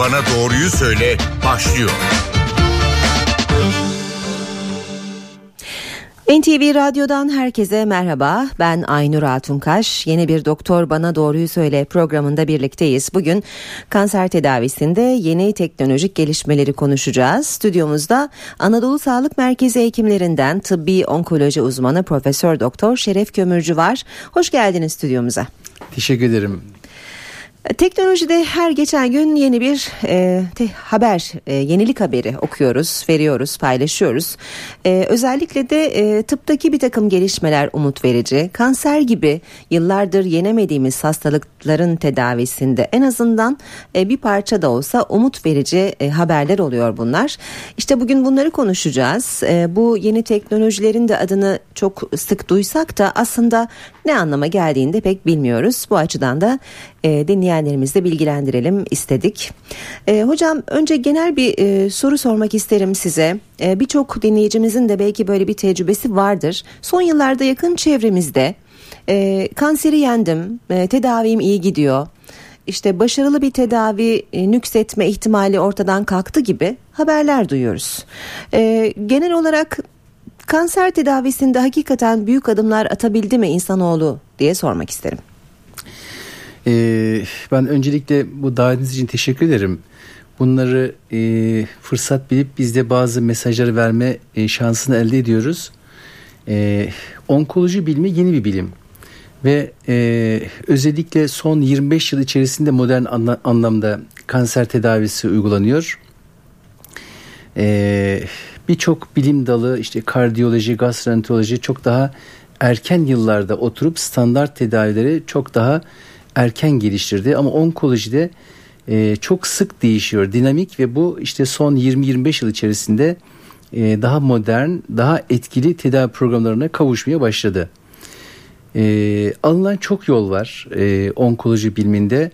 Bana Doğruyu Söyle başlıyor. NTV Radyo'dan herkese merhaba. Ben Aynur Altunkaş. Yeni bir Doktor Bana Doğruyu Söyle programında birlikteyiz. Bugün kanser tedavisinde yeni teknolojik gelişmeleri konuşacağız. Stüdyomuzda Anadolu Sağlık Merkezi hekimlerinden tıbbi onkoloji uzmanı Profesör Doktor Şeref Kömürcü var. Hoş geldiniz stüdyomuza. Teşekkür ederim. Teknolojide her geçen gün yeni bir e, te, haber, e, yenilik haberi okuyoruz, veriyoruz, paylaşıyoruz. E, özellikle de e, tıptaki bir takım gelişmeler umut verici. Kanser gibi yıllardır yenemediğimiz hastalıkların tedavisinde en azından e, bir parça da olsa umut verici e, haberler oluyor bunlar. İşte bugün bunları konuşacağız. E, bu yeni teknolojilerin de adını çok sık duysak da aslında ne anlama geldiğini de pek bilmiyoruz. Bu açıdan da e, dinleyenlerimizi bilgilendirelim istedik. E, hocam önce genel bir e, soru sormak isterim size. E, Birçok dinleyicimizin de belki böyle bir tecrübesi vardır. Son yıllarda yakın çevremizde e, kanseri yendim, e, tedavim iyi gidiyor. İşte başarılı bir tedavi e, nüksetme ihtimali ortadan kalktı gibi haberler duyuyoruz. E, genel olarak kanser tedavisinde hakikaten büyük adımlar atabildi mi insanoğlu diye sormak isterim. Ee, ben öncelikle bu davetiniz için teşekkür ederim. Bunları e, fırsat bilip biz de bazı mesajları verme e, şansını elde ediyoruz. E, onkoloji bilimi yeni bir bilim ve e, özellikle son 25 yıl içerisinde modern anla, anlamda kanser tedavisi uygulanıyor. E, Birçok bilim dalı işte kardiyoloji, gastroenteroloji çok daha erken yıllarda oturup standart tedavileri çok daha erken geliştirdi ama onkolojide e, çok sık değişiyor dinamik ve bu işte son 20-25 yıl içerisinde e, daha modern daha etkili tedavi programlarına kavuşmaya başladı. E, alınan çok yol var e, onkoloji biliminde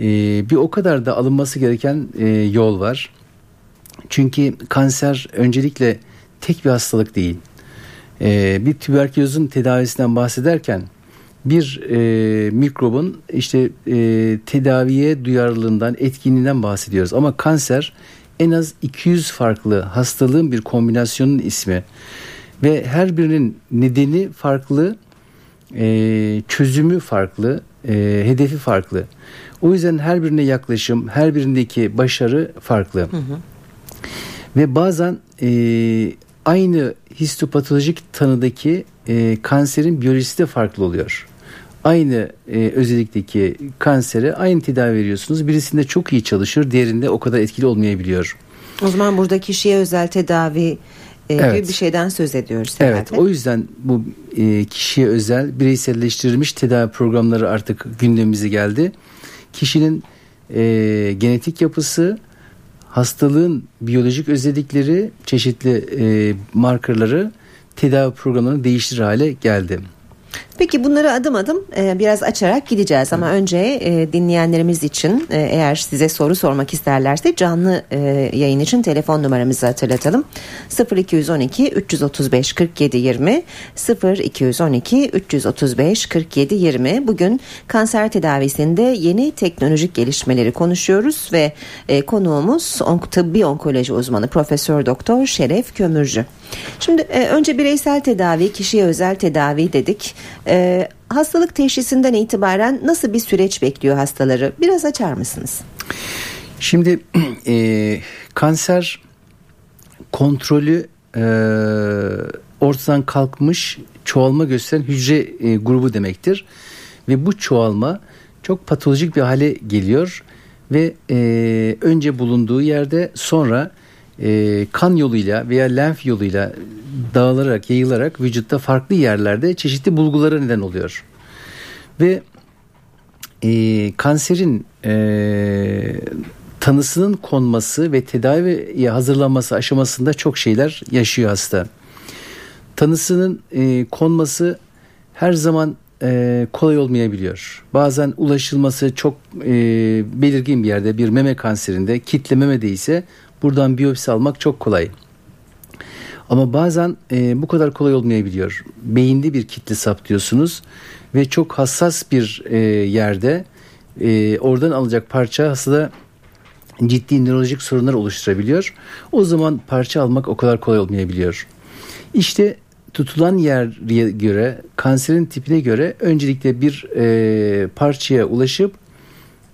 e, bir o kadar da alınması gereken e, yol var. Çünkü kanser öncelikle tek bir hastalık değil. E, bir tüberkülozun tedavisinden bahsederken bir e, mikrobun işte e, tedaviye duyarlılığından, etkinliğinden bahsediyoruz. Ama kanser en az 200 farklı hastalığın bir kombinasyonun ismi ve her birinin nedeni farklı, e, çözümü farklı, e, hedefi farklı. O yüzden her birine yaklaşım, her birindeki başarı farklı. Hı hı. Ve bazen e, aynı histopatolojik tanıdaki e, kanserin biyolojisi de farklı oluyor aynı e, özellikteki kansere aynı tedavi veriyorsunuz. Birisinde çok iyi çalışır, diğerinde o kadar etkili olmayabiliyor. O zaman burada kişiye özel tedavi e, evet. gibi bir şeyden söz ediyoruz. Herhalde. Evet, o yüzden bu e, kişiye özel bireyselleştirilmiş tedavi programları artık gündemimize geldi. Kişinin e, genetik yapısı, hastalığın biyolojik özellikleri, çeşitli e, markerları tedavi programlarını değiştirir hale geldi. Peki bunları adım adım e, biraz açarak gideceğiz ama önce e, dinleyenlerimiz için e, eğer size soru sormak isterlerse canlı e, yayın için telefon numaramızı hatırlatalım. 0212 335 47 20 0212 335 47 20 bugün kanser tedavisinde yeni teknolojik gelişmeleri konuşuyoruz ve e, konuğumuz on, tıbbi onkoloji uzmanı Profesör Doktor Şeref Kömürcü. Şimdi e, önce bireysel tedavi, kişiye özel tedavi dedik. E, hastalık teşhisinden itibaren nasıl bir süreç bekliyor hastaları? Biraz açar mısınız? Şimdi e, kanser kontrolü e, ortadan kalkmış çoğalma gösteren hücre e, grubu demektir. Ve bu çoğalma çok patolojik bir hale geliyor ve e, önce bulunduğu yerde sonra e, kan yoluyla veya lenf yoluyla dağılarak, yayılarak vücutta farklı yerlerde çeşitli bulgulara neden oluyor. Ve e, kanserin e, tanısının konması ve tedaviye hazırlanması aşamasında çok şeyler yaşıyor hasta. Tanısının e, konması her zaman e, kolay olmayabiliyor. Bazen ulaşılması çok e, belirgin bir yerde bir meme kanserinde kitle memede ise Buradan biyopsi almak çok kolay. Ama bazen e, bu kadar kolay olmayabiliyor. Beyinde bir kitle saptıyorsunuz ve çok hassas bir e, yerde e, oradan alacak parça hastada ciddi nörolojik sorunlar oluşturabiliyor. O zaman parça almak o kadar kolay olmayabiliyor. İşte tutulan yere göre kanserin tipine göre öncelikle bir e, parçaya ulaşıp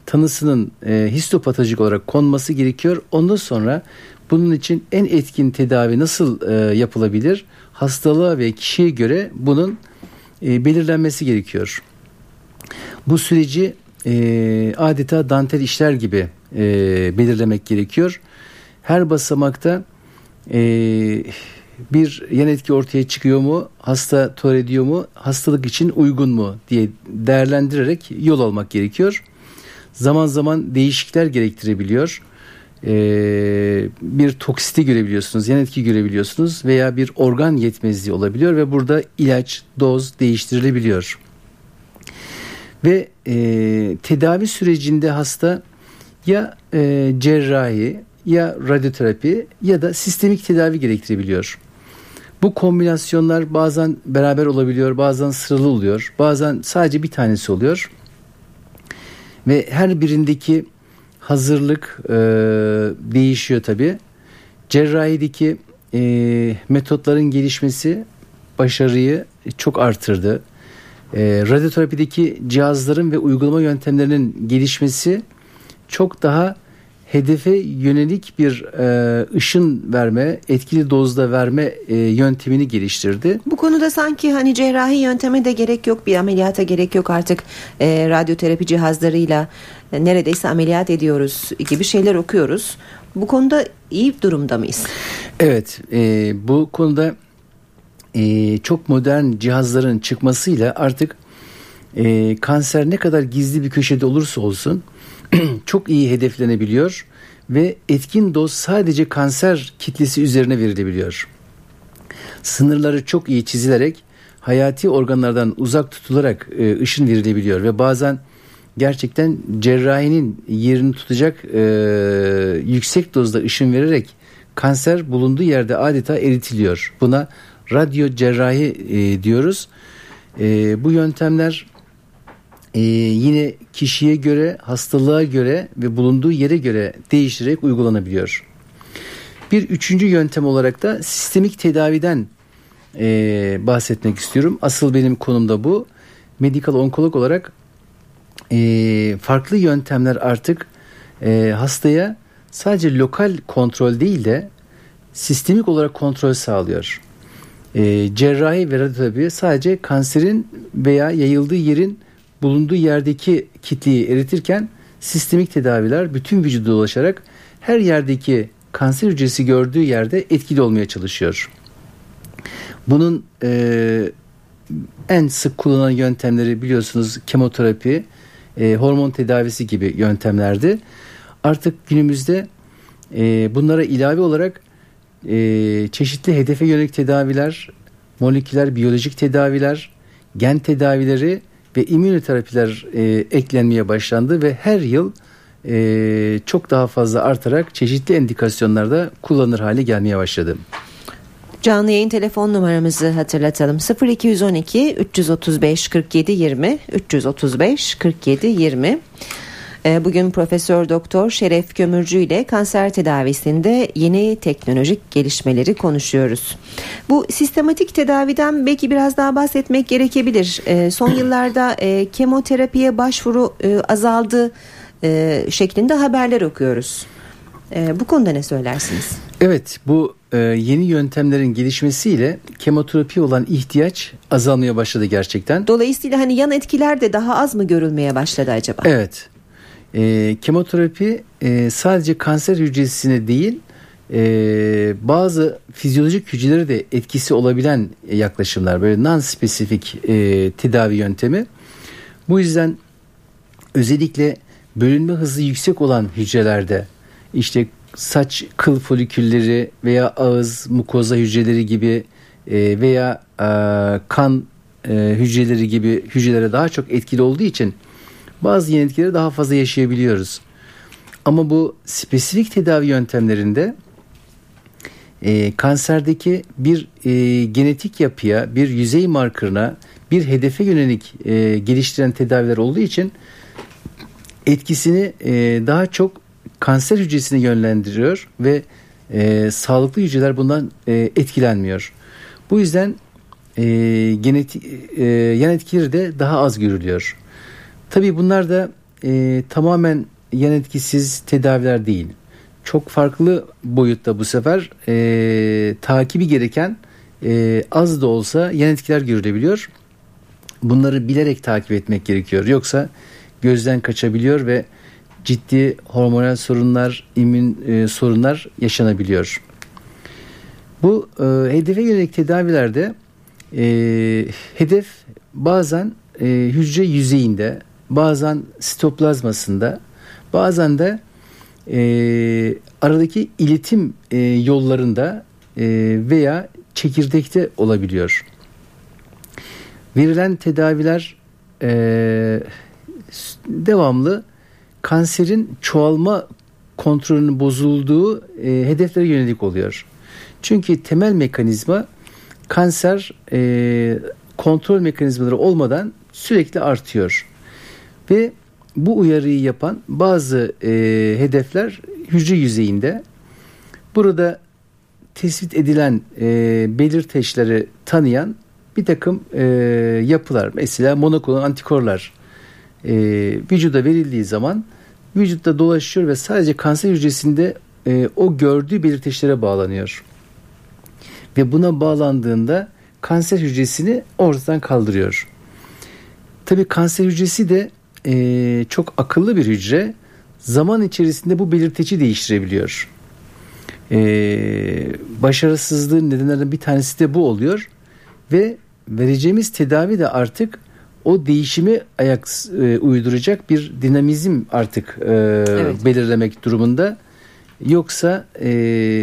tanısının e, histopatolojik olarak konması gerekiyor. Ondan sonra bunun için en etkin tedavi nasıl e, yapılabilir? Hastalığa ve kişiye göre bunun e, belirlenmesi gerekiyor. Bu süreci e, adeta dantel işler gibi e, belirlemek gerekiyor. Her basamakta e, bir yan etki ortaya çıkıyor mu, hasta tolere ediyor mu, hastalık için uygun mu diye değerlendirerek yol almak gerekiyor. Zaman zaman değişiklikler gerektirebiliyor. Ee, bir toksiti görebiliyorsunuz, yan etki görebiliyorsunuz veya bir organ yetmezliği olabiliyor ve burada ilaç, doz değiştirilebiliyor. Ve e, tedavi sürecinde hasta ya e, cerrahi ya radyoterapi ya da sistemik tedavi gerektirebiliyor. Bu kombinasyonlar bazen beraber olabiliyor, bazen sıralı oluyor, bazen sadece bir tanesi oluyor. Ve her birindeki hazırlık e, değişiyor tabi. Cerrahideki e, metotların gelişmesi başarıyı çok artırdı. E, radyoterapideki cihazların ve uygulama yöntemlerinin gelişmesi çok daha hedefe yönelik bir e, ışın verme, etkili dozda verme e, yöntemini geliştirdi. Bu konuda sanki hani cerrahi yönteme de gerek yok, bir ameliyata gerek yok artık e, radyoterapi cihazlarıyla e, neredeyse ameliyat ediyoruz gibi şeyler okuyoruz. Bu konuda iyi durumda mıyız? Evet, e, bu konuda e, çok modern cihazların çıkmasıyla artık e, kanser ne kadar gizli bir köşede olursa olsun çok iyi hedeflenebiliyor ve etkin doz sadece kanser kitlesi üzerine verilebiliyor. Sınırları çok iyi çizilerek hayati organlardan uzak tutularak e, ışın verilebiliyor ve bazen gerçekten cerrahinin yerini tutacak e, yüksek dozda ışın vererek kanser bulunduğu yerde adeta eritiliyor. Buna radyo cerrahi e, diyoruz. E, bu yöntemler e, yine kişiye göre, hastalığa göre ve bulunduğu yere göre değiştirerek uygulanabiliyor. Bir üçüncü yöntem olarak da sistemik tedaviden e, bahsetmek istiyorum. Asıl benim konumda bu. Medikal onkolog olarak e, farklı yöntemler artık e, hastaya sadece lokal kontrol değil de sistemik olarak kontrol sağlıyor. E, cerrahi ve radyoterapi sadece kanserin veya yayıldığı yerin bulunduğu yerdeki kitleyi eritirken sistemik tedaviler bütün vücuda ulaşarak her yerdeki kanser hücresi gördüğü yerde etkili olmaya çalışıyor. Bunun e, en sık kullanılan yöntemleri biliyorsunuz kemoterapi, e, hormon tedavisi gibi yöntemlerdi. Artık günümüzde e, bunlara ilave olarak e, çeşitli hedefe yönelik tedaviler, moleküler biyolojik tedaviler, gen tedavileri ve immünoterapiler e, eklenmeye başlandı ve her yıl e, çok daha fazla artarak çeşitli endikasyonlarda kullanır hale gelmeye başladı. Canlı yayın telefon numaramızı hatırlatalım. 0212 335 47 20 335 47 20 Bugün Profesör Doktor Şeref Kömürcü ile kanser tedavisinde yeni teknolojik gelişmeleri konuşuyoruz. Bu sistematik tedaviden belki biraz daha bahsetmek gerekebilir. Ee, son yıllarda e, kemoterapiye başvuru e, azaldı e, şeklinde haberler okuyoruz. Bu konuda ne söylersiniz? Evet bu yeni yöntemlerin gelişmesiyle kemoterapi olan ihtiyaç azalmaya başladı gerçekten. Dolayısıyla hani yan etkiler de daha az mı görülmeye başladı acaba? Evet. E, kemoterapi e, sadece kanser hücresine değil e, bazı fizyolojik hücrelere de etkisi olabilen yaklaşımlar böyle non-spesifik e, tedavi yöntemi. Bu yüzden özellikle bölünme hızı yüksek olan hücrelerde işte saç kıl folikülleri veya ağız mukoza hücreleri gibi e, veya e, kan e, hücreleri gibi hücrelere daha çok etkili olduğu için bazı yan etkileri daha fazla yaşayabiliyoruz. Ama bu spesifik tedavi yöntemlerinde e, kanserdeki bir e, genetik yapıya, bir yüzey markerına, bir hedefe yönelik e, geliştiren tedaviler olduğu için etkisini e, daha çok kanser hücresini yönlendiriyor ve e, sağlıklı hücreler bundan e, etkilenmiyor. Bu yüzden e, genetik e, yan etkileri de daha az görülüyor. Tabii bunlar da e, tamamen yan etkisiz tedaviler değil. Çok farklı boyutta bu sefer e, takibi gereken e, az da olsa yan etkiler görülebiliyor. Bunları bilerek takip etmek gerekiyor. Yoksa gözden kaçabiliyor ve ciddi hormonal sorunlar, immün e, sorunlar yaşanabiliyor. Bu e, hedefe yönelik tedavilerde e, hedef bazen e, hücre yüzeyinde, bazen sitoplazmasında, bazen de e, aradaki iletim e, yollarında e, veya çekirdekte olabiliyor. Verilen tedaviler e, devamlı kanserin çoğalma kontrolünün bozulduğu e, hedeflere yönelik oluyor. Çünkü temel mekanizma kanser e, kontrol mekanizmaları olmadan sürekli artıyor. Ve bu uyarıyı yapan bazı e, hedefler hücre yüzeyinde. Burada tespit edilen e, belirteçleri tanıyan bir takım e, yapılar mesela monoklonal antikorlar e, vücuda verildiği zaman vücutta dolaşıyor ve sadece kanser hücresinde e, o gördüğü belirteçlere bağlanıyor. Ve buna bağlandığında kanser hücresini ortadan kaldırıyor. Tabii kanser hücresi de e, çok akıllı bir hücre. Zaman içerisinde bu belirteci değiştirebiliyor. E, başarısızlığın nedenlerinden bir tanesi de bu oluyor. Ve vereceğimiz tedavi de artık o değişimi ayak e, uyduracak bir dinamizm artık e, evet. belirlemek durumunda. Yoksa e,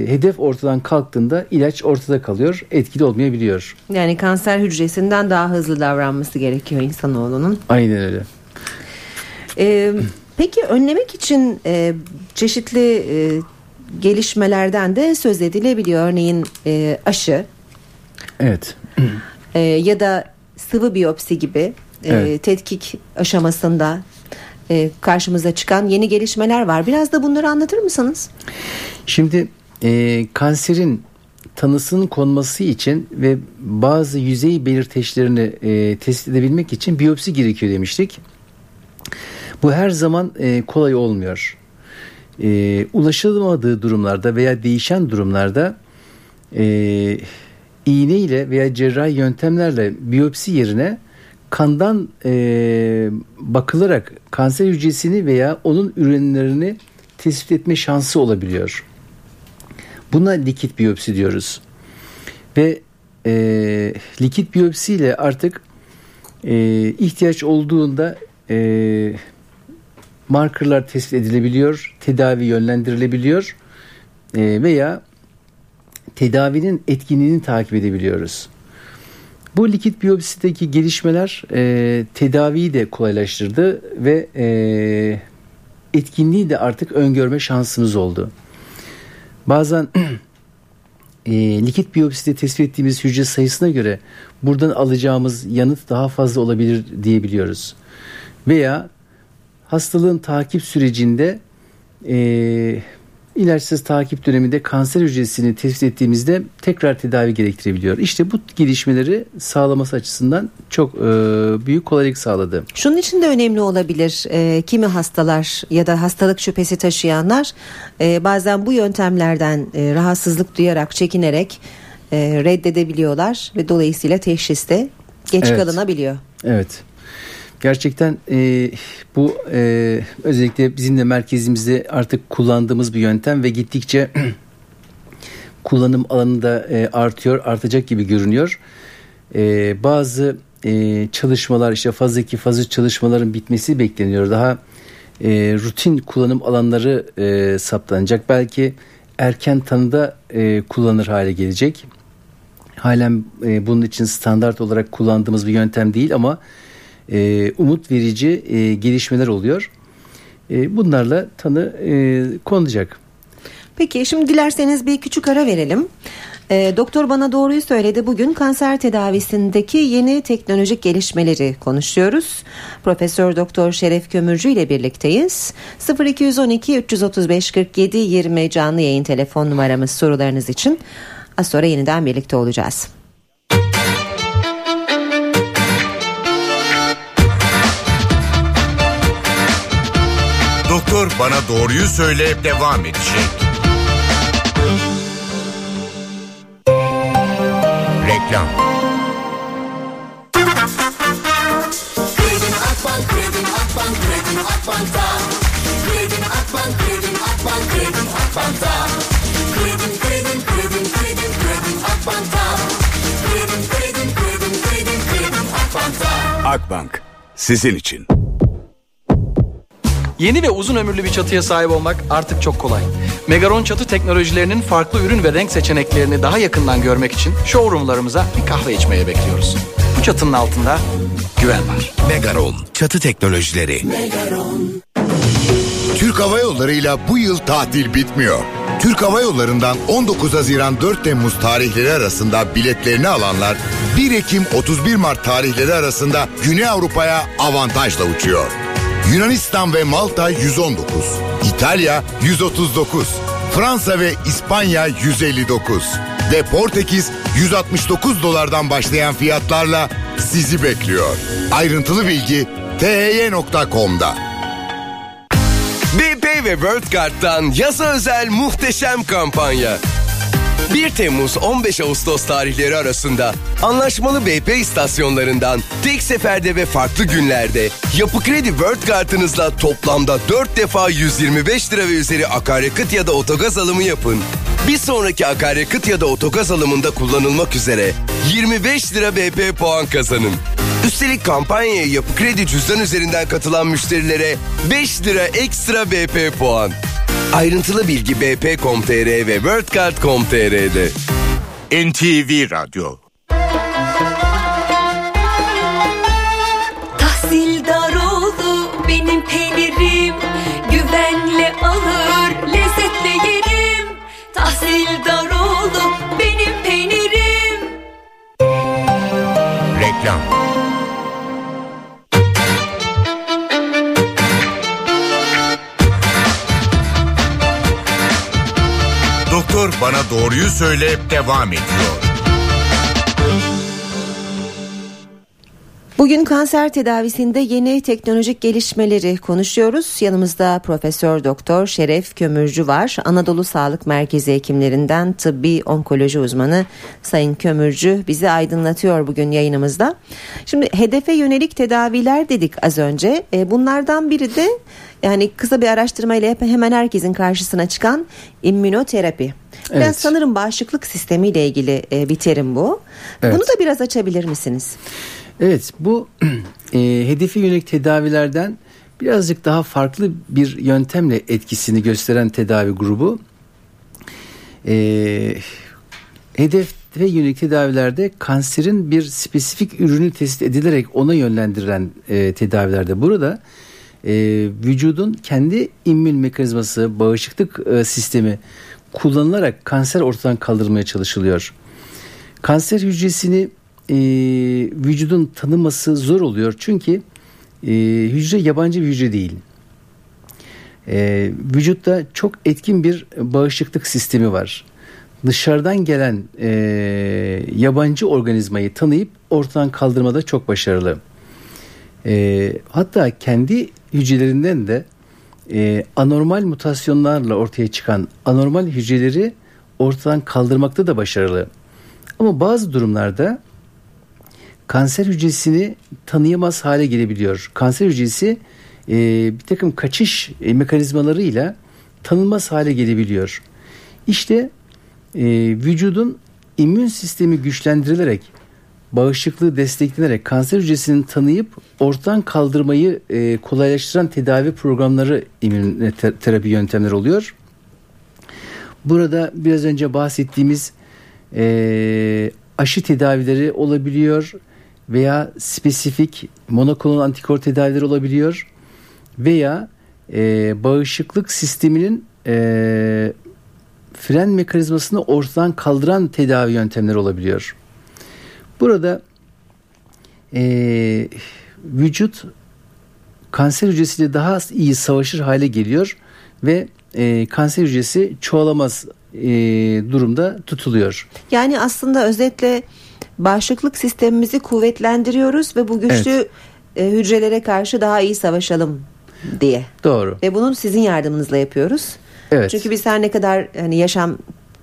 hedef ortadan kalktığında ilaç ortada kalıyor, etkili olmayabiliyor. Yani kanser hücresinden daha hızlı davranması gerekiyor insanoğlunun. Aynen öyle. Ee, peki önlemek için e, çeşitli e, gelişmelerden de söz edilebiliyor. Örneğin e, aşı. Evet. E, ya da sıvı biyopsi gibi e, evet. tetkik aşamasında e, karşımıza çıkan yeni gelişmeler var. Biraz da bunları anlatır mısınız? Şimdi e, kanserin tanısının konması için ve bazı yüzey belirteçlerini e, tespit edebilmek için biyopsi gerekiyor demiştik. Bu her zaman e, kolay olmuyor. E, ulaşılamadığı durumlarda veya değişen durumlarda e, iğne ile veya cerrahi yöntemlerle biyopsi yerine kandan e, bakılarak kanser hücresini veya onun ürünlerini tespit etme şansı olabiliyor. Buna likit biyopsi diyoruz. Ve e, likit biyopsi ile artık e, ihtiyaç olduğunda e, markerlar tespit edilebiliyor, tedavi yönlendirilebiliyor e, veya tedavinin etkinliğini takip edebiliyoruz. Bu likit biyopsideki gelişmeler e, tedaviyi de kolaylaştırdı ve e, etkinliği de artık öngörme şansımız oldu. Bazen e, likit biyopside tespit ettiğimiz hücre sayısına göre buradan alacağımız yanıt daha fazla olabilir diyebiliyoruz. Veya hastalığın takip sürecinde e, ilaçsız takip döneminde kanser hücresini tespit ettiğimizde tekrar tedavi gerektirebiliyor. İşte bu gelişmeleri sağlaması açısından çok e, büyük kolaylık sağladı. Şunun için de önemli olabilir. E, kimi hastalar ya da hastalık şüphesi taşıyanlar e, bazen bu yöntemlerden e, rahatsızlık duyarak, çekinerek e, reddedebiliyorlar ve dolayısıyla teşhiste geç evet. kalınabiliyor. Evet. Gerçekten e, bu e, özellikle bizim de merkezimizde artık kullandığımız bir yöntem ve gittikçe kullanım alanı da e, artıyor, artacak gibi görünüyor. E, bazı e, çalışmalar işte faz 2 faz 3 çalışmaların bitmesi bekleniyor. Daha e, rutin kullanım alanları e, saptanacak. Belki erken tanıda e, kullanır hale gelecek. Halen e, bunun için standart olarak kullandığımız bir yöntem değil ama e, umut verici e, gelişmeler oluyor. E, bunlarla tanı e, konulacak. Peki şimdi dilerseniz bir küçük ara verelim. E, doktor bana doğruyu söyledi. Bugün kanser tedavisindeki yeni teknolojik gelişmeleri konuşuyoruz. Profesör Doktor Şeref Kömürcü ile birlikteyiz. 0212 335 47 20 canlı yayın telefon numaramız sorularınız için. Az sonra yeniden birlikte olacağız. Doktor bana doğruyu söyle devam edecek. Reklam Kredin Akbank, Kredin Akbank, Kredin Akbank'ta. Kredin Akbank, Kredin Akbank, Kredin Akbank'ta. Kredin, kredin, kredin, kredin, kredin Akbank'ta. Kredin, kredin, kredin, kredin, kredin Akbank'ta. Akbank sizin için. Yeni ve uzun ömürlü bir çatıya sahip olmak artık çok kolay. Megaron çatı teknolojilerinin farklı ürün ve renk seçeneklerini daha yakından görmek için showroomlarımıza bir kahve içmeye bekliyoruz. Bu çatının altında güven var. Megaron Çatı Teknolojileri Türk Hava Yolları'yla bu yıl tatil bitmiyor. Türk Hava Yolları'ndan 19 Haziran 4 Temmuz tarihleri arasında biletlerini alanlar 1 Ekim 31 Mart tarihleri arasında Güney Avrupa'ya avantajla uçuyor. Yunanistan ve Malta 119, İtalya 139, Fransa ve İspanya 159 ve Portekiz 169 dolardan başlayan fiyatlarla sizi bekliyor. Ayrıntılı bilgi thy.com'da. BP ve World Card'dan yaza özel muhteşem kampanya. 1 Temmuz 15 Ağustos tarihleri arasında anlaşmalı BP istasyonlarından tek seferde ve farklı günlerde Yapı Kredi World Kartınızla toplamda 4 defa 125 lira ve üzeri akaryakıt ya da otogaz alımı yapın. Bir sonraki akaryakıt ya da otogaz alımında kullanılmak üzere 25 lira BP puan kazanın. Üstelik kampanyaya Yapı Kredi cüzdan üzerinden katılan müşterilere 5 lira ekstra BP puan. Ayrıntılı bilgi bp.com.tr ve worldcard.com.tr'de. NTV Radyo bana doğruyu söyle devam ediyor. Bugün kanser tedavisinde yeni teknolojik gelişmeleri konuşuyoruz. Yanımızda Profesör Doktor Şeref Kömürcü var. Anadolu Sağlık Merkezi hekimlerinden tıbbi onkoloji uzmanı Sayın Kömürcü bizi aydınlatıyor bugün yayınımızda. Şimdi hedefe yönelik tedaviler dedik az önce. E, bunlardan biri de yani kısa bir araştırmayla hemen herkesin karşısına çıkan immünoterapi. Biraz Evet. sanırım bağışıklık sistemiyle ilgili e, bir terim bu. Evet. Bunu da biraz açabilir misiniz? Evet bu e, hedefe yönelik tedavilerden birazcık daha farklı bir yöntemle etkisini gösteren tedavi grubu. E, hedefe yönelik tedavilerde kanserin bir spesifik ürünü tespit edilerek ona yönlendirilen e, tedavilerde. Burada e, vücudun kendi immün mekanizması, bağışıklık e, sistemi kullanılarak kanser ortadan kaldırılmaya çalışılıyor. Kanser hücresini e, vücudun tanıması zor oluyor çünkü e, hücre yabancı bir hücre değil. E, vücutta çok etkin bir bağışıklık sistemi var. Dışarıdan gelen e, yabancı organizmayı tanıyıp ortadan kaldırmada çok başarılı. E, hatta kendi hücrelerinden de e, anormal mutasyonlarla ortaya çıkan anormal hücreleri ortadan kaldırmakta da başarılı. Ama bazı durumlarda kanser hücresini tanıyamaz hale gelebiliyor. Kanser hücresi e, bir takım kaçış e, mekanizmalarıyla tanınmaz hale gelebiliyor. İşte e, vücudun immün sistemi güçlendirilerek bağışıklığı desteklenerek kanser hücresini tanıyıp ortadan kaldırmayı e, kolaylaştıran tedavi programları immün te- terapi yöntemleri oluyor. Burada biraz önce bahsettiğimiz e, aşı tedavileri olabiliyor veya spesifik monoklonal antikor tedavileri olabiliyor veya e, bağışıklık sisteminin e, fren mekanizmasını ortadan kaldıran tedavi yöntemleri olabiliyor. Burada e, vücut kanser hücresiyle daha iyi savaşır hale geliyor ve e, kanser hücresi çoğalamaz e, durumda tutuluyor. Yani aslında özetle bağışıklık sistemimizi kuvvetlendiriyoruz ve bu güçlü e, hücrelere karşı daha iyi savaşalım diye. Doğru. Ve bunu sizin yardımınızla yapıyoruz. Evet. Çünkü biz her ne kadar hani yaşam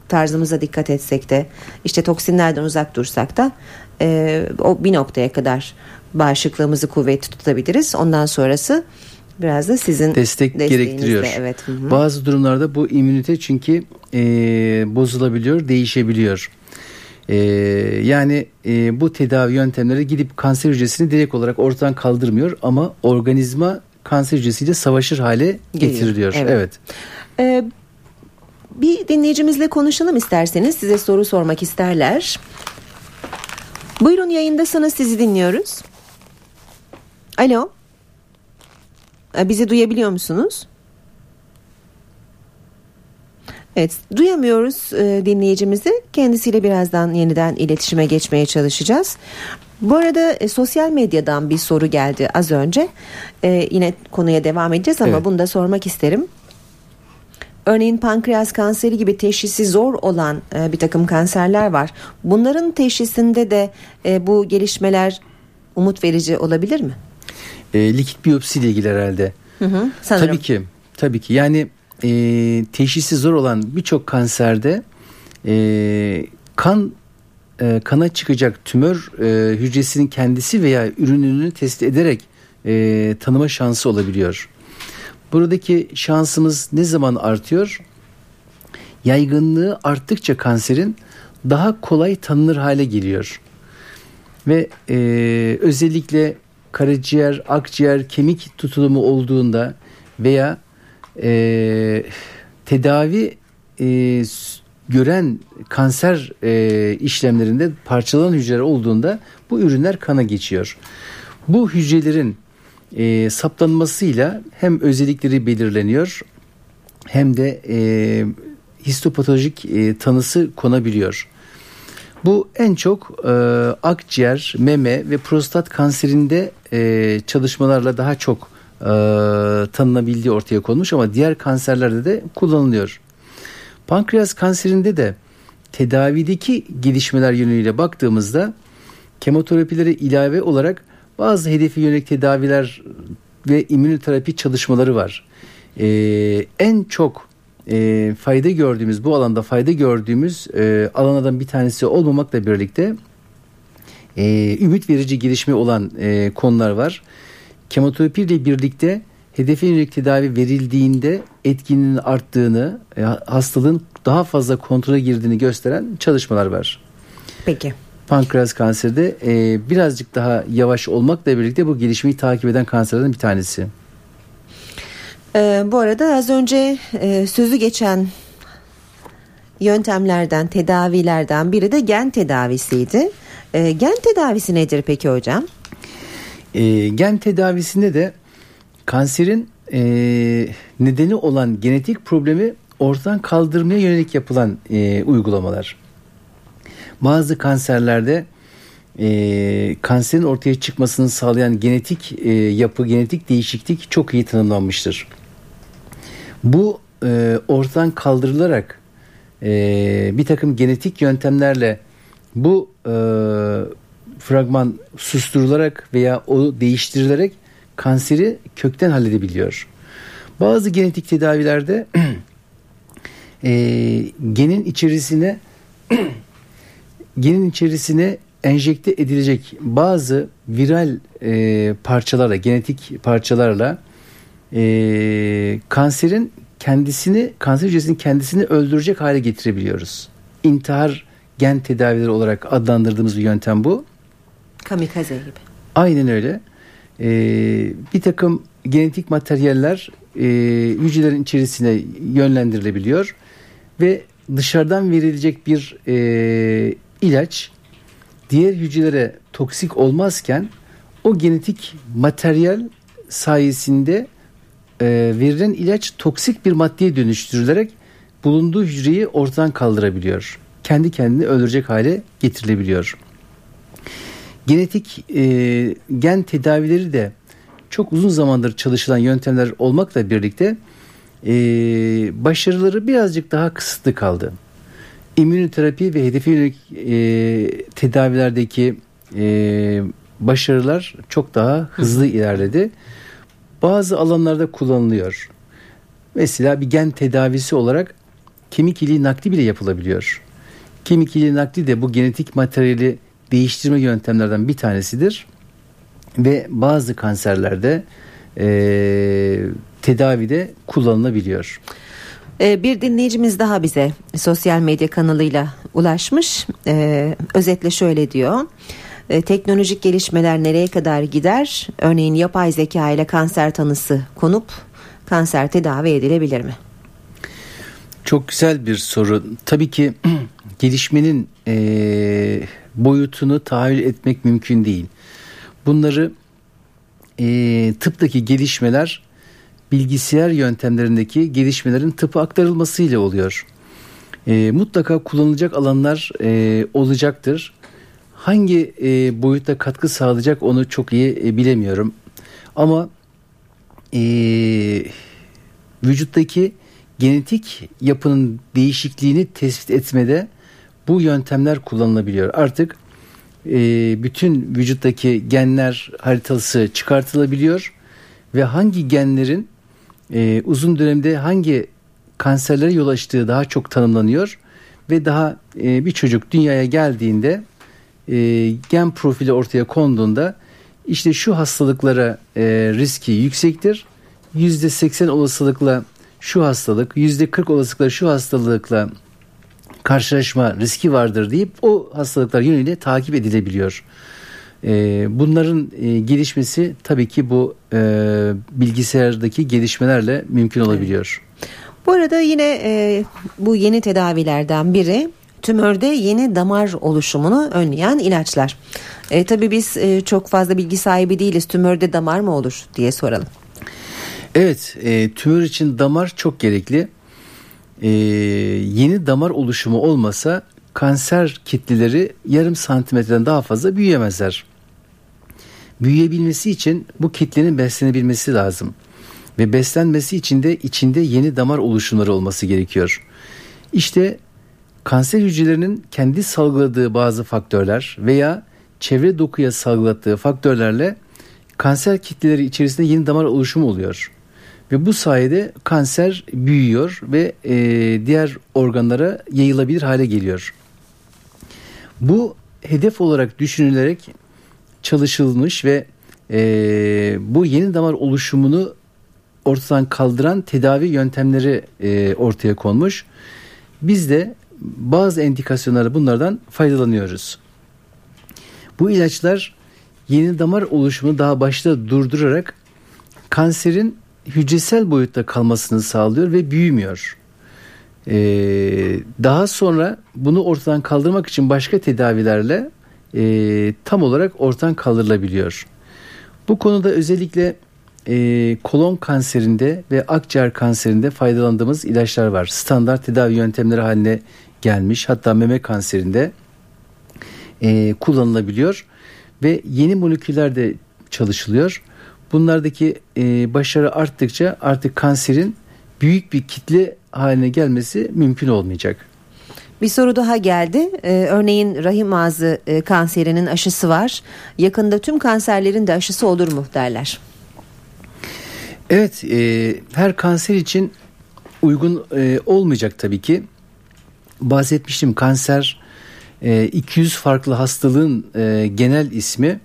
tarzımıza dikkat etsek de işte toksinlerden uzak dursak da e, o bir noktaya kadar bağışıklığımızı kuvvetli tutabiliriz. Ondan sonrası biraz da sizin destek gerektiriyor. Evet. hı hı. Bazı durumlarda bu immünite çünkü e, bozulabiliyor, değişebiliyor. E, yani e, bu tedavi yöntemleri gidip kanser hücresini direkt olarak ortadan kaldırmıyor ama organizma kanser hücresiyle savaşır hale getiriliyor. evet. evet. Ee, bir dinleyicimizle konuşalım isterseniz. Size soru sormak isterler. Buyurun yayındasınız sizi dinliyoruz. Alo. Ee, Bizi duyabiliyor musunuz? Evet duyamıyoruz e, dinleyicimizi. Kendisiyle birazdan yeniden iletişime geçmeye çalışacağız. Bu arada e, sosyal medyadan bir soru geldi az önce. E, yine konuya devam edeceğiz ama Evet. bunu da sormak isterim. Örneğin pankreas kanseri gibi teşhisi zor olan e, bir takım kanserler var. Bunların teşhisinde de e, bu gelişmeler umut verici olabilir mi? E, likit biyopsi ile ilgili herhalde. Hı hı, sanırım. Tabii ki. Tabii ki. Yani e, teşhisi zor olan birçok kanserde e, kan e, kana çıkacak tümör e, hücresinin kendisi veya ürününü test ederek e, tanıma şansı olabiliyor. Buradaki şansımız ne zaman artıyor? Yaygınlığı arttıkça kanserin daha kolay tanınır hale geliyor. Ve e, özellikle karaciğer, akciğer, kemik tutulumu olduğunda veya e, tedavi e, gören kanser e, işlemlerinde parçalanan hücreler olduğunda bu ürünler kana geçiyor. Bu hücrelerin e, saptanmasıyla hem özellikleri belirleniyor hem de e, histopatolojik e, tanısı konabiliyor. Bu en çok e, akciğer, meme ve prostat kanserinde e, çalışmalarla daha çok e, tanınabildiği ortaya konmuş ama diğer kanserlerde de kullanılıyor. Pankreas kanserinde de tedavideki gelişmeler yönüyle baktığımızda kemoterapilere ilave olarak bazı hedefe yönelik tedaviler ve immünoterapi çalışmaları var. E, en çok e, fayda gördüğümüz bu alanda fayda gördüğümüz e, alanlardan bir tanesi olmamakla birlikte e, ümit verici gelişme olan e, konular var. Kemoterapi ile birlikte hedefe yönelik tedavi verildiğinde etkinliğinin arttığını, e, hastalığın daha fazla kontrole girdiğini gösteren çalışmalar var. Peki. Pankreas kanseri de e, birazcık daha yavaş olmakla birlikte bu gelişmeyi takip eden kanserlerden bir tanesi. Ee, bu arada az önce e, sözü geçen yöntemlerden, tedavilerden biri de gen tedavisiydi. E, gen tedavisi nedir peki hocam? E, gen tedavisinde de kanserin e, nedeni olan genetik problemi ortadan kaldırmaya yönelik yapılan e, uygulamalar. Bazı kanserlerde e, kanserin ortaya çıkmasını sağlayan genetik e, yapı, genetik değişiklik çok iyi tanımlanmıştır. Bu e, ortadan kaldırılarak e, bir takım genetik yöntemlerle bu e, fragman susturularak veya o değiştirilerek kanseri kökten halledebiliyor. Bazı genetik tedavilerde e, genin içerisine genin içerisine enjekte edilecek bazı viral e, parçalarla, genetik parçalarla e, kanserin kendisini, kanser hücresinin kendisini öldürecek hale getirebiliyoruz. İntihar gen tedavileri olarak adlandırdığımız bir yöntem bu. Kamikaze gibi. Aynen öyle. Ee, bir takım genetik materyaller e, hücrelerin içerisine yönlendirilebiliyor ve dışarıdan verilecek bir e, ilaç diğer hücrelere toksik olmazken o genetik materyal sayesinde e, verilen ilaç toksik bir maddeye dönüştürülerek bulunduğu hücreyi ortadan kaldırabiliyor. Kendi kendini öldürecek hale getirilebiliyor. Genetik e, gen tedavileri de çok uzun zamandır çalışılan yöntemler olmakla birlikte e, başarıları birazcık daha kısıtlı kaldı. İmmünoterapi ve hedefe yönelik e, tedavilerdeki e, başarılar çok daha hızlı ilerledi. Bazı alanlarda kullanılıyor. Mesela bir gen tedavisi olarak kemik iliği nakli bile yapılabiliyor. Kemik iliği nakli de bu genetik materyali değiştirme yöntemlerden bir tanesidir. Ve bazı kanserlerde e, tedavide kullanılabiliyor. Ee, Bir dinleyicimiz daha bize sosyal medya kanalıyla ulaşmış. Ee, özetle şöyle diyor. Ee, teknolojik gelişmeler nereye kadar gider? Örneğin yapay zeka ile kanser tanısı konup kanser tedavi edilebilir mi? Çok güzel bir soru. Tabii ki gelişmenin e, boyutunu tahayyül etmek mümkün değil. Bunları e, tıptaki gelişmeler bilgisayar yöntemlerindeki gelişmelerin tıpa aktarılmasıyla oluyor. E, mutlaka kullanılacak alanlar e, olacaktır. Hangi e, boyutta katkı sağlayacak onu çok iyi e, bilemiyorum. Ama e, vücuttaki genetik yapının değişikliğini tespit etmede bu yöntemler kullanılabiliyor. Artık e, bütün vücuttaki genler haritası çıkartılabiliyor ve hangi genlerin e, uzun dönemde hangi kanserlere yol açtığı daha çok tanımlanıyor ve daha e, bir çocuk dünyaya geldiğinde e, gen profili ortaya konduğunda işte şu hastalıklara e, riski yüksektir. %80 olasılıkla şu hastalık, %40 olasılıkla şu hastalıkla karşılaşma riski vardır deyip o hastalıklar yönüyle takip edilebiliyor. E, bunların e, gelişmesi tabii ki bu e, bilgisayardaki gelişmelerle mümkün olabiliyor. Bu arada yine e, bu yeni tedavilerden biri tümörde yeni damar oluşumunu önleyen ilaçlar. E, tabii biz e, çok fazla bilgi sahibi değiliz. Tümörde damar mı olur diye soralım. Evet, e, tümör için damar çok gerekli. E, yeni damar oluşumu olmasa kanser kitleleri yarım santimetreden daha fazla büyüyemezler. Büyüyebilmesi için bu kitlenin beslenebilmesi lazım. Ve beslenmesi için de içinde yeni damar oluşumları olması gerekiyor. İşte kanser hücrelerinin kendi salgıladığı bazı faktörler veya çevre dokuya salgılattığı faktörlerle kanser kitleleri içerisinde yeni damar oluşumu oluyor. Ve bu sayede kanser büyüyor ve e, diğer organlara yayılabilir hale geliyor. Bu hedef olarak düşünülerek çalışılmış ve e, bu yeni damar oluşumunu ortadan kaldıran tedavi yöntemleri e, ortaya konmuş. Biz de bazı endikasyonlarda bunlardan faydalanıyoruz. Bu ilaçlar yeni damar oluşumunu daha başta durdurarak kanserin hücresel boyutta kalmasını sağlıyor ve büyümüyor. Ee, daha sonra bunu ortadan kaldırmak için başka tedavilerle e, tam olarak ortadan kaldırılabiliyor. Bu konuda özellikle e, kolon kanserinde ve akciğer kanserinde faydalandığımız ilaçlar var. Standart tedavi yöntemleri haline gelmiş. Hatta meme kanserinde e, kullanılabiliyor ve yeni moleküller de çalışılıyor. Bunlardaki e, başarı arttıkça artık kanserin büyük bir kitle haline gelmesi mümkün olmayacak. Bir soru daha geldi. Ee, örneğin rahim ağzı e, kanserinin aşısı var. Yakında tüm kanserlerin de aşısı olur mu derler. Evet, e, her kanser için uygun e, olmayacak tabii ki. Bahsetmiştim kanser e, 200 farklı hastalığın e, genel ismi.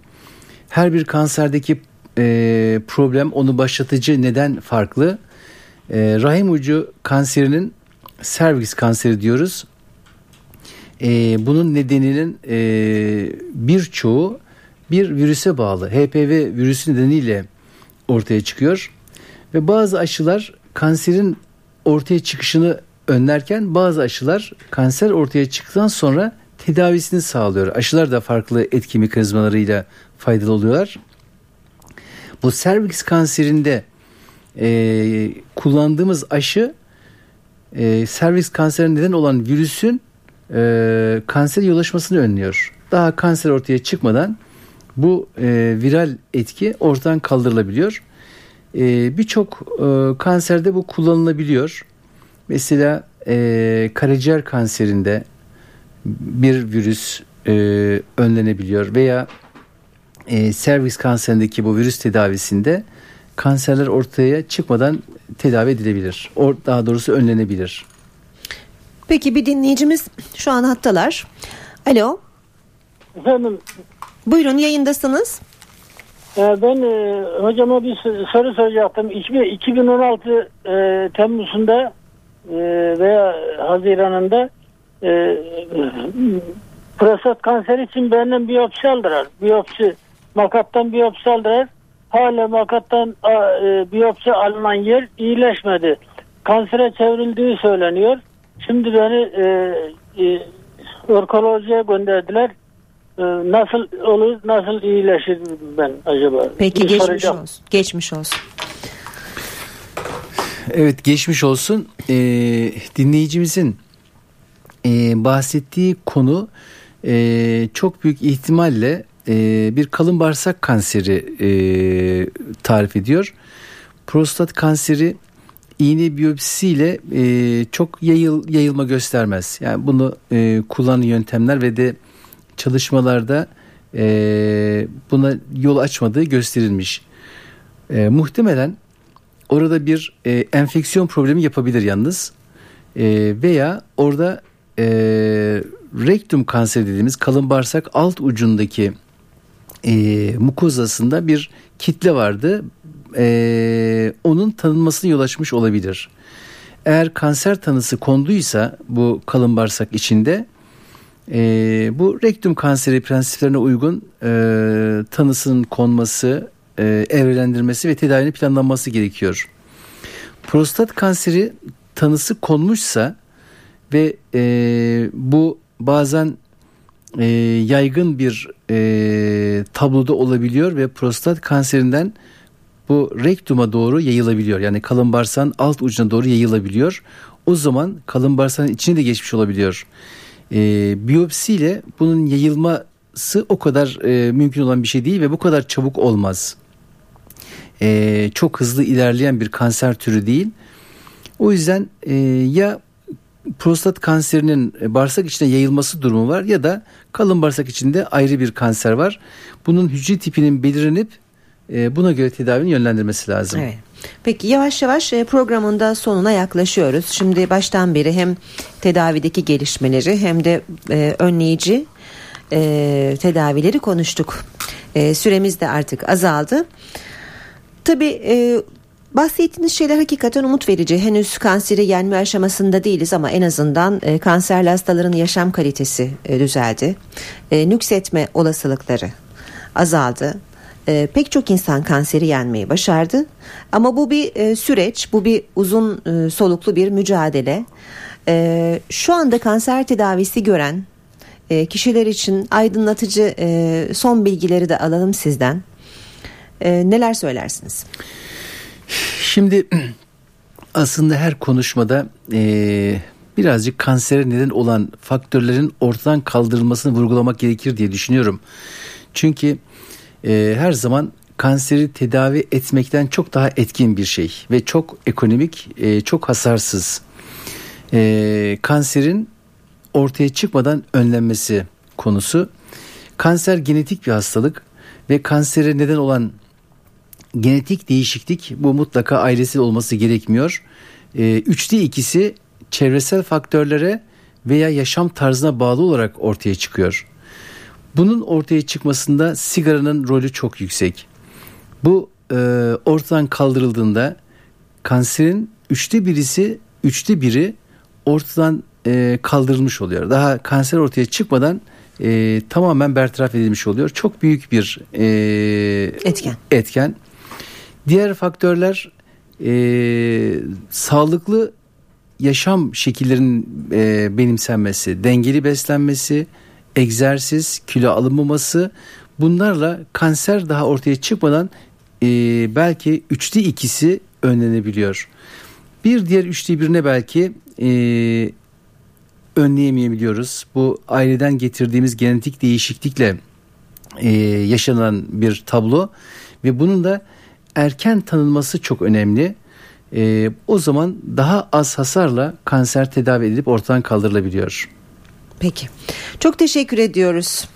Her bir kanserdeki e, problem onu başlatıcı neden farklı. E, rahim ucu kanserinin serviks kanseri diyoruz. E, bunun nedeninin e, birçoğu bir virüse bağlı. HPV virüsü nedeniyle ortaya çıkıyor. Ve bazı aşılar kanserin ortaya çıkışını önlerken bazı aşılar kanser ortaya çıktıktan sonra tedavisini sağlıyor. Aşılar da farklı etki mekanizmalarıyla faydalı oluyorlar. Bu serviks kanserinde e, kullandığımız aşı e, servis kanserine neden olan virüsün e, kanser yol açmasını önlüyor. Daha kanser ortaya çıkmadan bu e, viral etki ortadan kaldırılabiliyor. E, Birçok e, kanserde bu kullanılabiliyor. Mesela e, karaciğer kanserinde bir virüs e, önlenebiliyor veya e, servis kanserindeki bu virüs tedavisinde kanserler ortaya çıkmadan tedavi edilebilir. Or, daha doğrusu önlenebilir. Peki bir dinleyicimiz şu an hattalar. Alo. Efendim Buyurun yayındasınız. e, ben e, hocama bir soru soracaktım. İki- 2016 e, Temmuz'unda e, veya Haziran'ında e, prostat kanseri için benden biyopsi aldılar. Biyopsi makattan biyopsi aldılar. Hala makattan e, biyopsi alınan yer iyileşmedi. Kansere çevrildiği söyleniyor. Şimdi beni e, e, orkolojiye gönderdiler. E, nasıl olur, nasıl iyileşir ben acaba? Peki Bir geçmiş soracağım. olsun. Geçmiş olsun. Evet geçmiş olsun. Ee, dinleyicimizin e, bahsettiği konu e, çok büyük ihtimalle e, bir kalın bağırsak kanseri e, tarif ediyor. Prostat kanseri iğne biyopsisiyle e, çok yayıl, yayılma göstermez. Yani bunu e, kullanan yöntemler ve de çalışmalarda e, buna yol açmadığı gösterilmiş. E, muhtemelen orada bir e, enfeksiyon problemi yapabilir yalnız. E, veya orada e, rektum kanseri dediğimiz kalın bağırsak alt ucundaki e, mukozasında bir kitle vardı. E, onun tanınmasına yol açmış olabilir. Eğer kanser tanısı konduysa bu kalın bağırsak içinde e, bu rektum kanseri prensiplerine uygun e, tanısının konması, e, evrelendirmesi ve tedavinin planlanması gerekiyor. Prostat kanseri tanısı konmuşsa ve e, bu bazen e, yaygın bir e, tabloda olabiliyor ve prostat kanserinden bu rektuma doğru yayılabiliyor. Yani kalın bağırsağın alt ucuna doğru yayılabiliyor. O zaman kalın bağırsağın içine de geçmiş olabiliyor. E, biyopsiyle bunun yayılması o kadar e, mümkün olan bir şey değil ve bu kadar çabuk olmaz. E, çok hızlı ilerleyen bir kanser türü değil. O yüzden e, ya prostat kanserinin bağırsak içine yayılması durumu var ya da kalın bağırsak içinde ayrı bir kanser var. Bunun hücre tipinin belirlenip e, buna göre tedavinin yönlendirmesi lazım. Evet. Peki yavaş yavaş e, programın da sonuna yaklaşıyoruz. Şimdi baştan beri hem tedavideki gelişmeleri hem de e, önleyici e, tedavileri konuştuk. E, süremiz de artık azaldı. Tabii e, bahsettiğiniz şeyler hakikaten umut verici. Henüz kanseri yenme aşamasında değiliz ama en azından e, kanserli hastaların yaşam kalitesi e, düzeldi. E, nüksetme olasılıkları azaldı. E, pek çok insan kanseri yenmeyi başardı. Ama bu bir e, süreç, bu bir uzun e, soluklu bir mücadele. E, şu anda kanser tedavisi gören e, kişiler için aydınlatıcı e, son bilgileri de alalım sizden. E, neler söylersiniz? Şimdi aslında her konuşmada e, birazcık kansere neden olan faktörlerin ortadan kaldırılmasını vurgulamak gerekir diye düşünüyorum. Çünkü e, her zaman kanseri tedavi etmekten çok daha etkin bir şey ve çok ekonomik, e, çok hasarsız. E, kanserin ortaya çıkmadan önlenmesi konusu. Kanser genetik bir hastalık ve kansere neden olan genetik değişiklik bu mutlaka ailesi olması gerekmiyor. E, üçte ikisi çevresel faktörlere veya yaşam tarzına bağlı olarak ortaya çıkıyor. Bunun ortaya çıkmasında sigaranın rolü çok yüksek. Bu e, ortadan kaldırıldığında kanserin üçte birisi üçte biri ortadan e, kaldırılmış oluyor. Daha kanser ortaya çıkmadan e, tamamen bertaraf edilmiş oluyor. Çok büyük bir e, Etken. etken. Diğer faktörler e, sağlıklı yaşam şekillerinin e, benimsenmesi, dengeli beslenmesi, egzersiz, kilo alınmaması bunlarla kanser daha ortaya çıkmadan e, belki üçte ikisi önlenebiliyor. Bir diğer üçte birine belki e, önleyemeyebiliyoruz. Bu aileden getirdiğimiz genetik değişiklikle e, yaşanan bir tablo ve bunun da erken tanınması çok önemli. E, o zaman daha az hasarla kanser tedavi edilip ortadan kaldırılabiliyor. Peki. Çok teşekkür ediyoruz.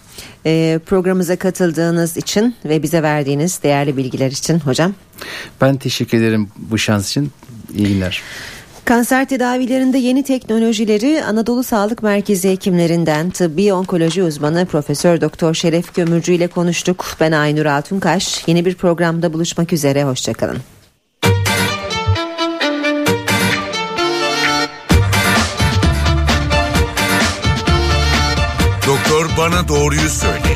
Ee, programımıza katıldığınız için ve bize verdiğiniz değerli bilgiler için hocam. Ben teşekkür ederim bu şans için. İyi günler. Kanser tedavilerinde yeni teknolojileri Anadolu Sağlık Merkezi hekimlerinden tıbbi onkoloji uzmanı Profesör Doktor Şeref Gömürcü ile konuştuk. Ben Aynur Altunkaş. Yeni bir programda buluşmak üzere. Hoşçakalın. Doktor bana doğruyu söyle.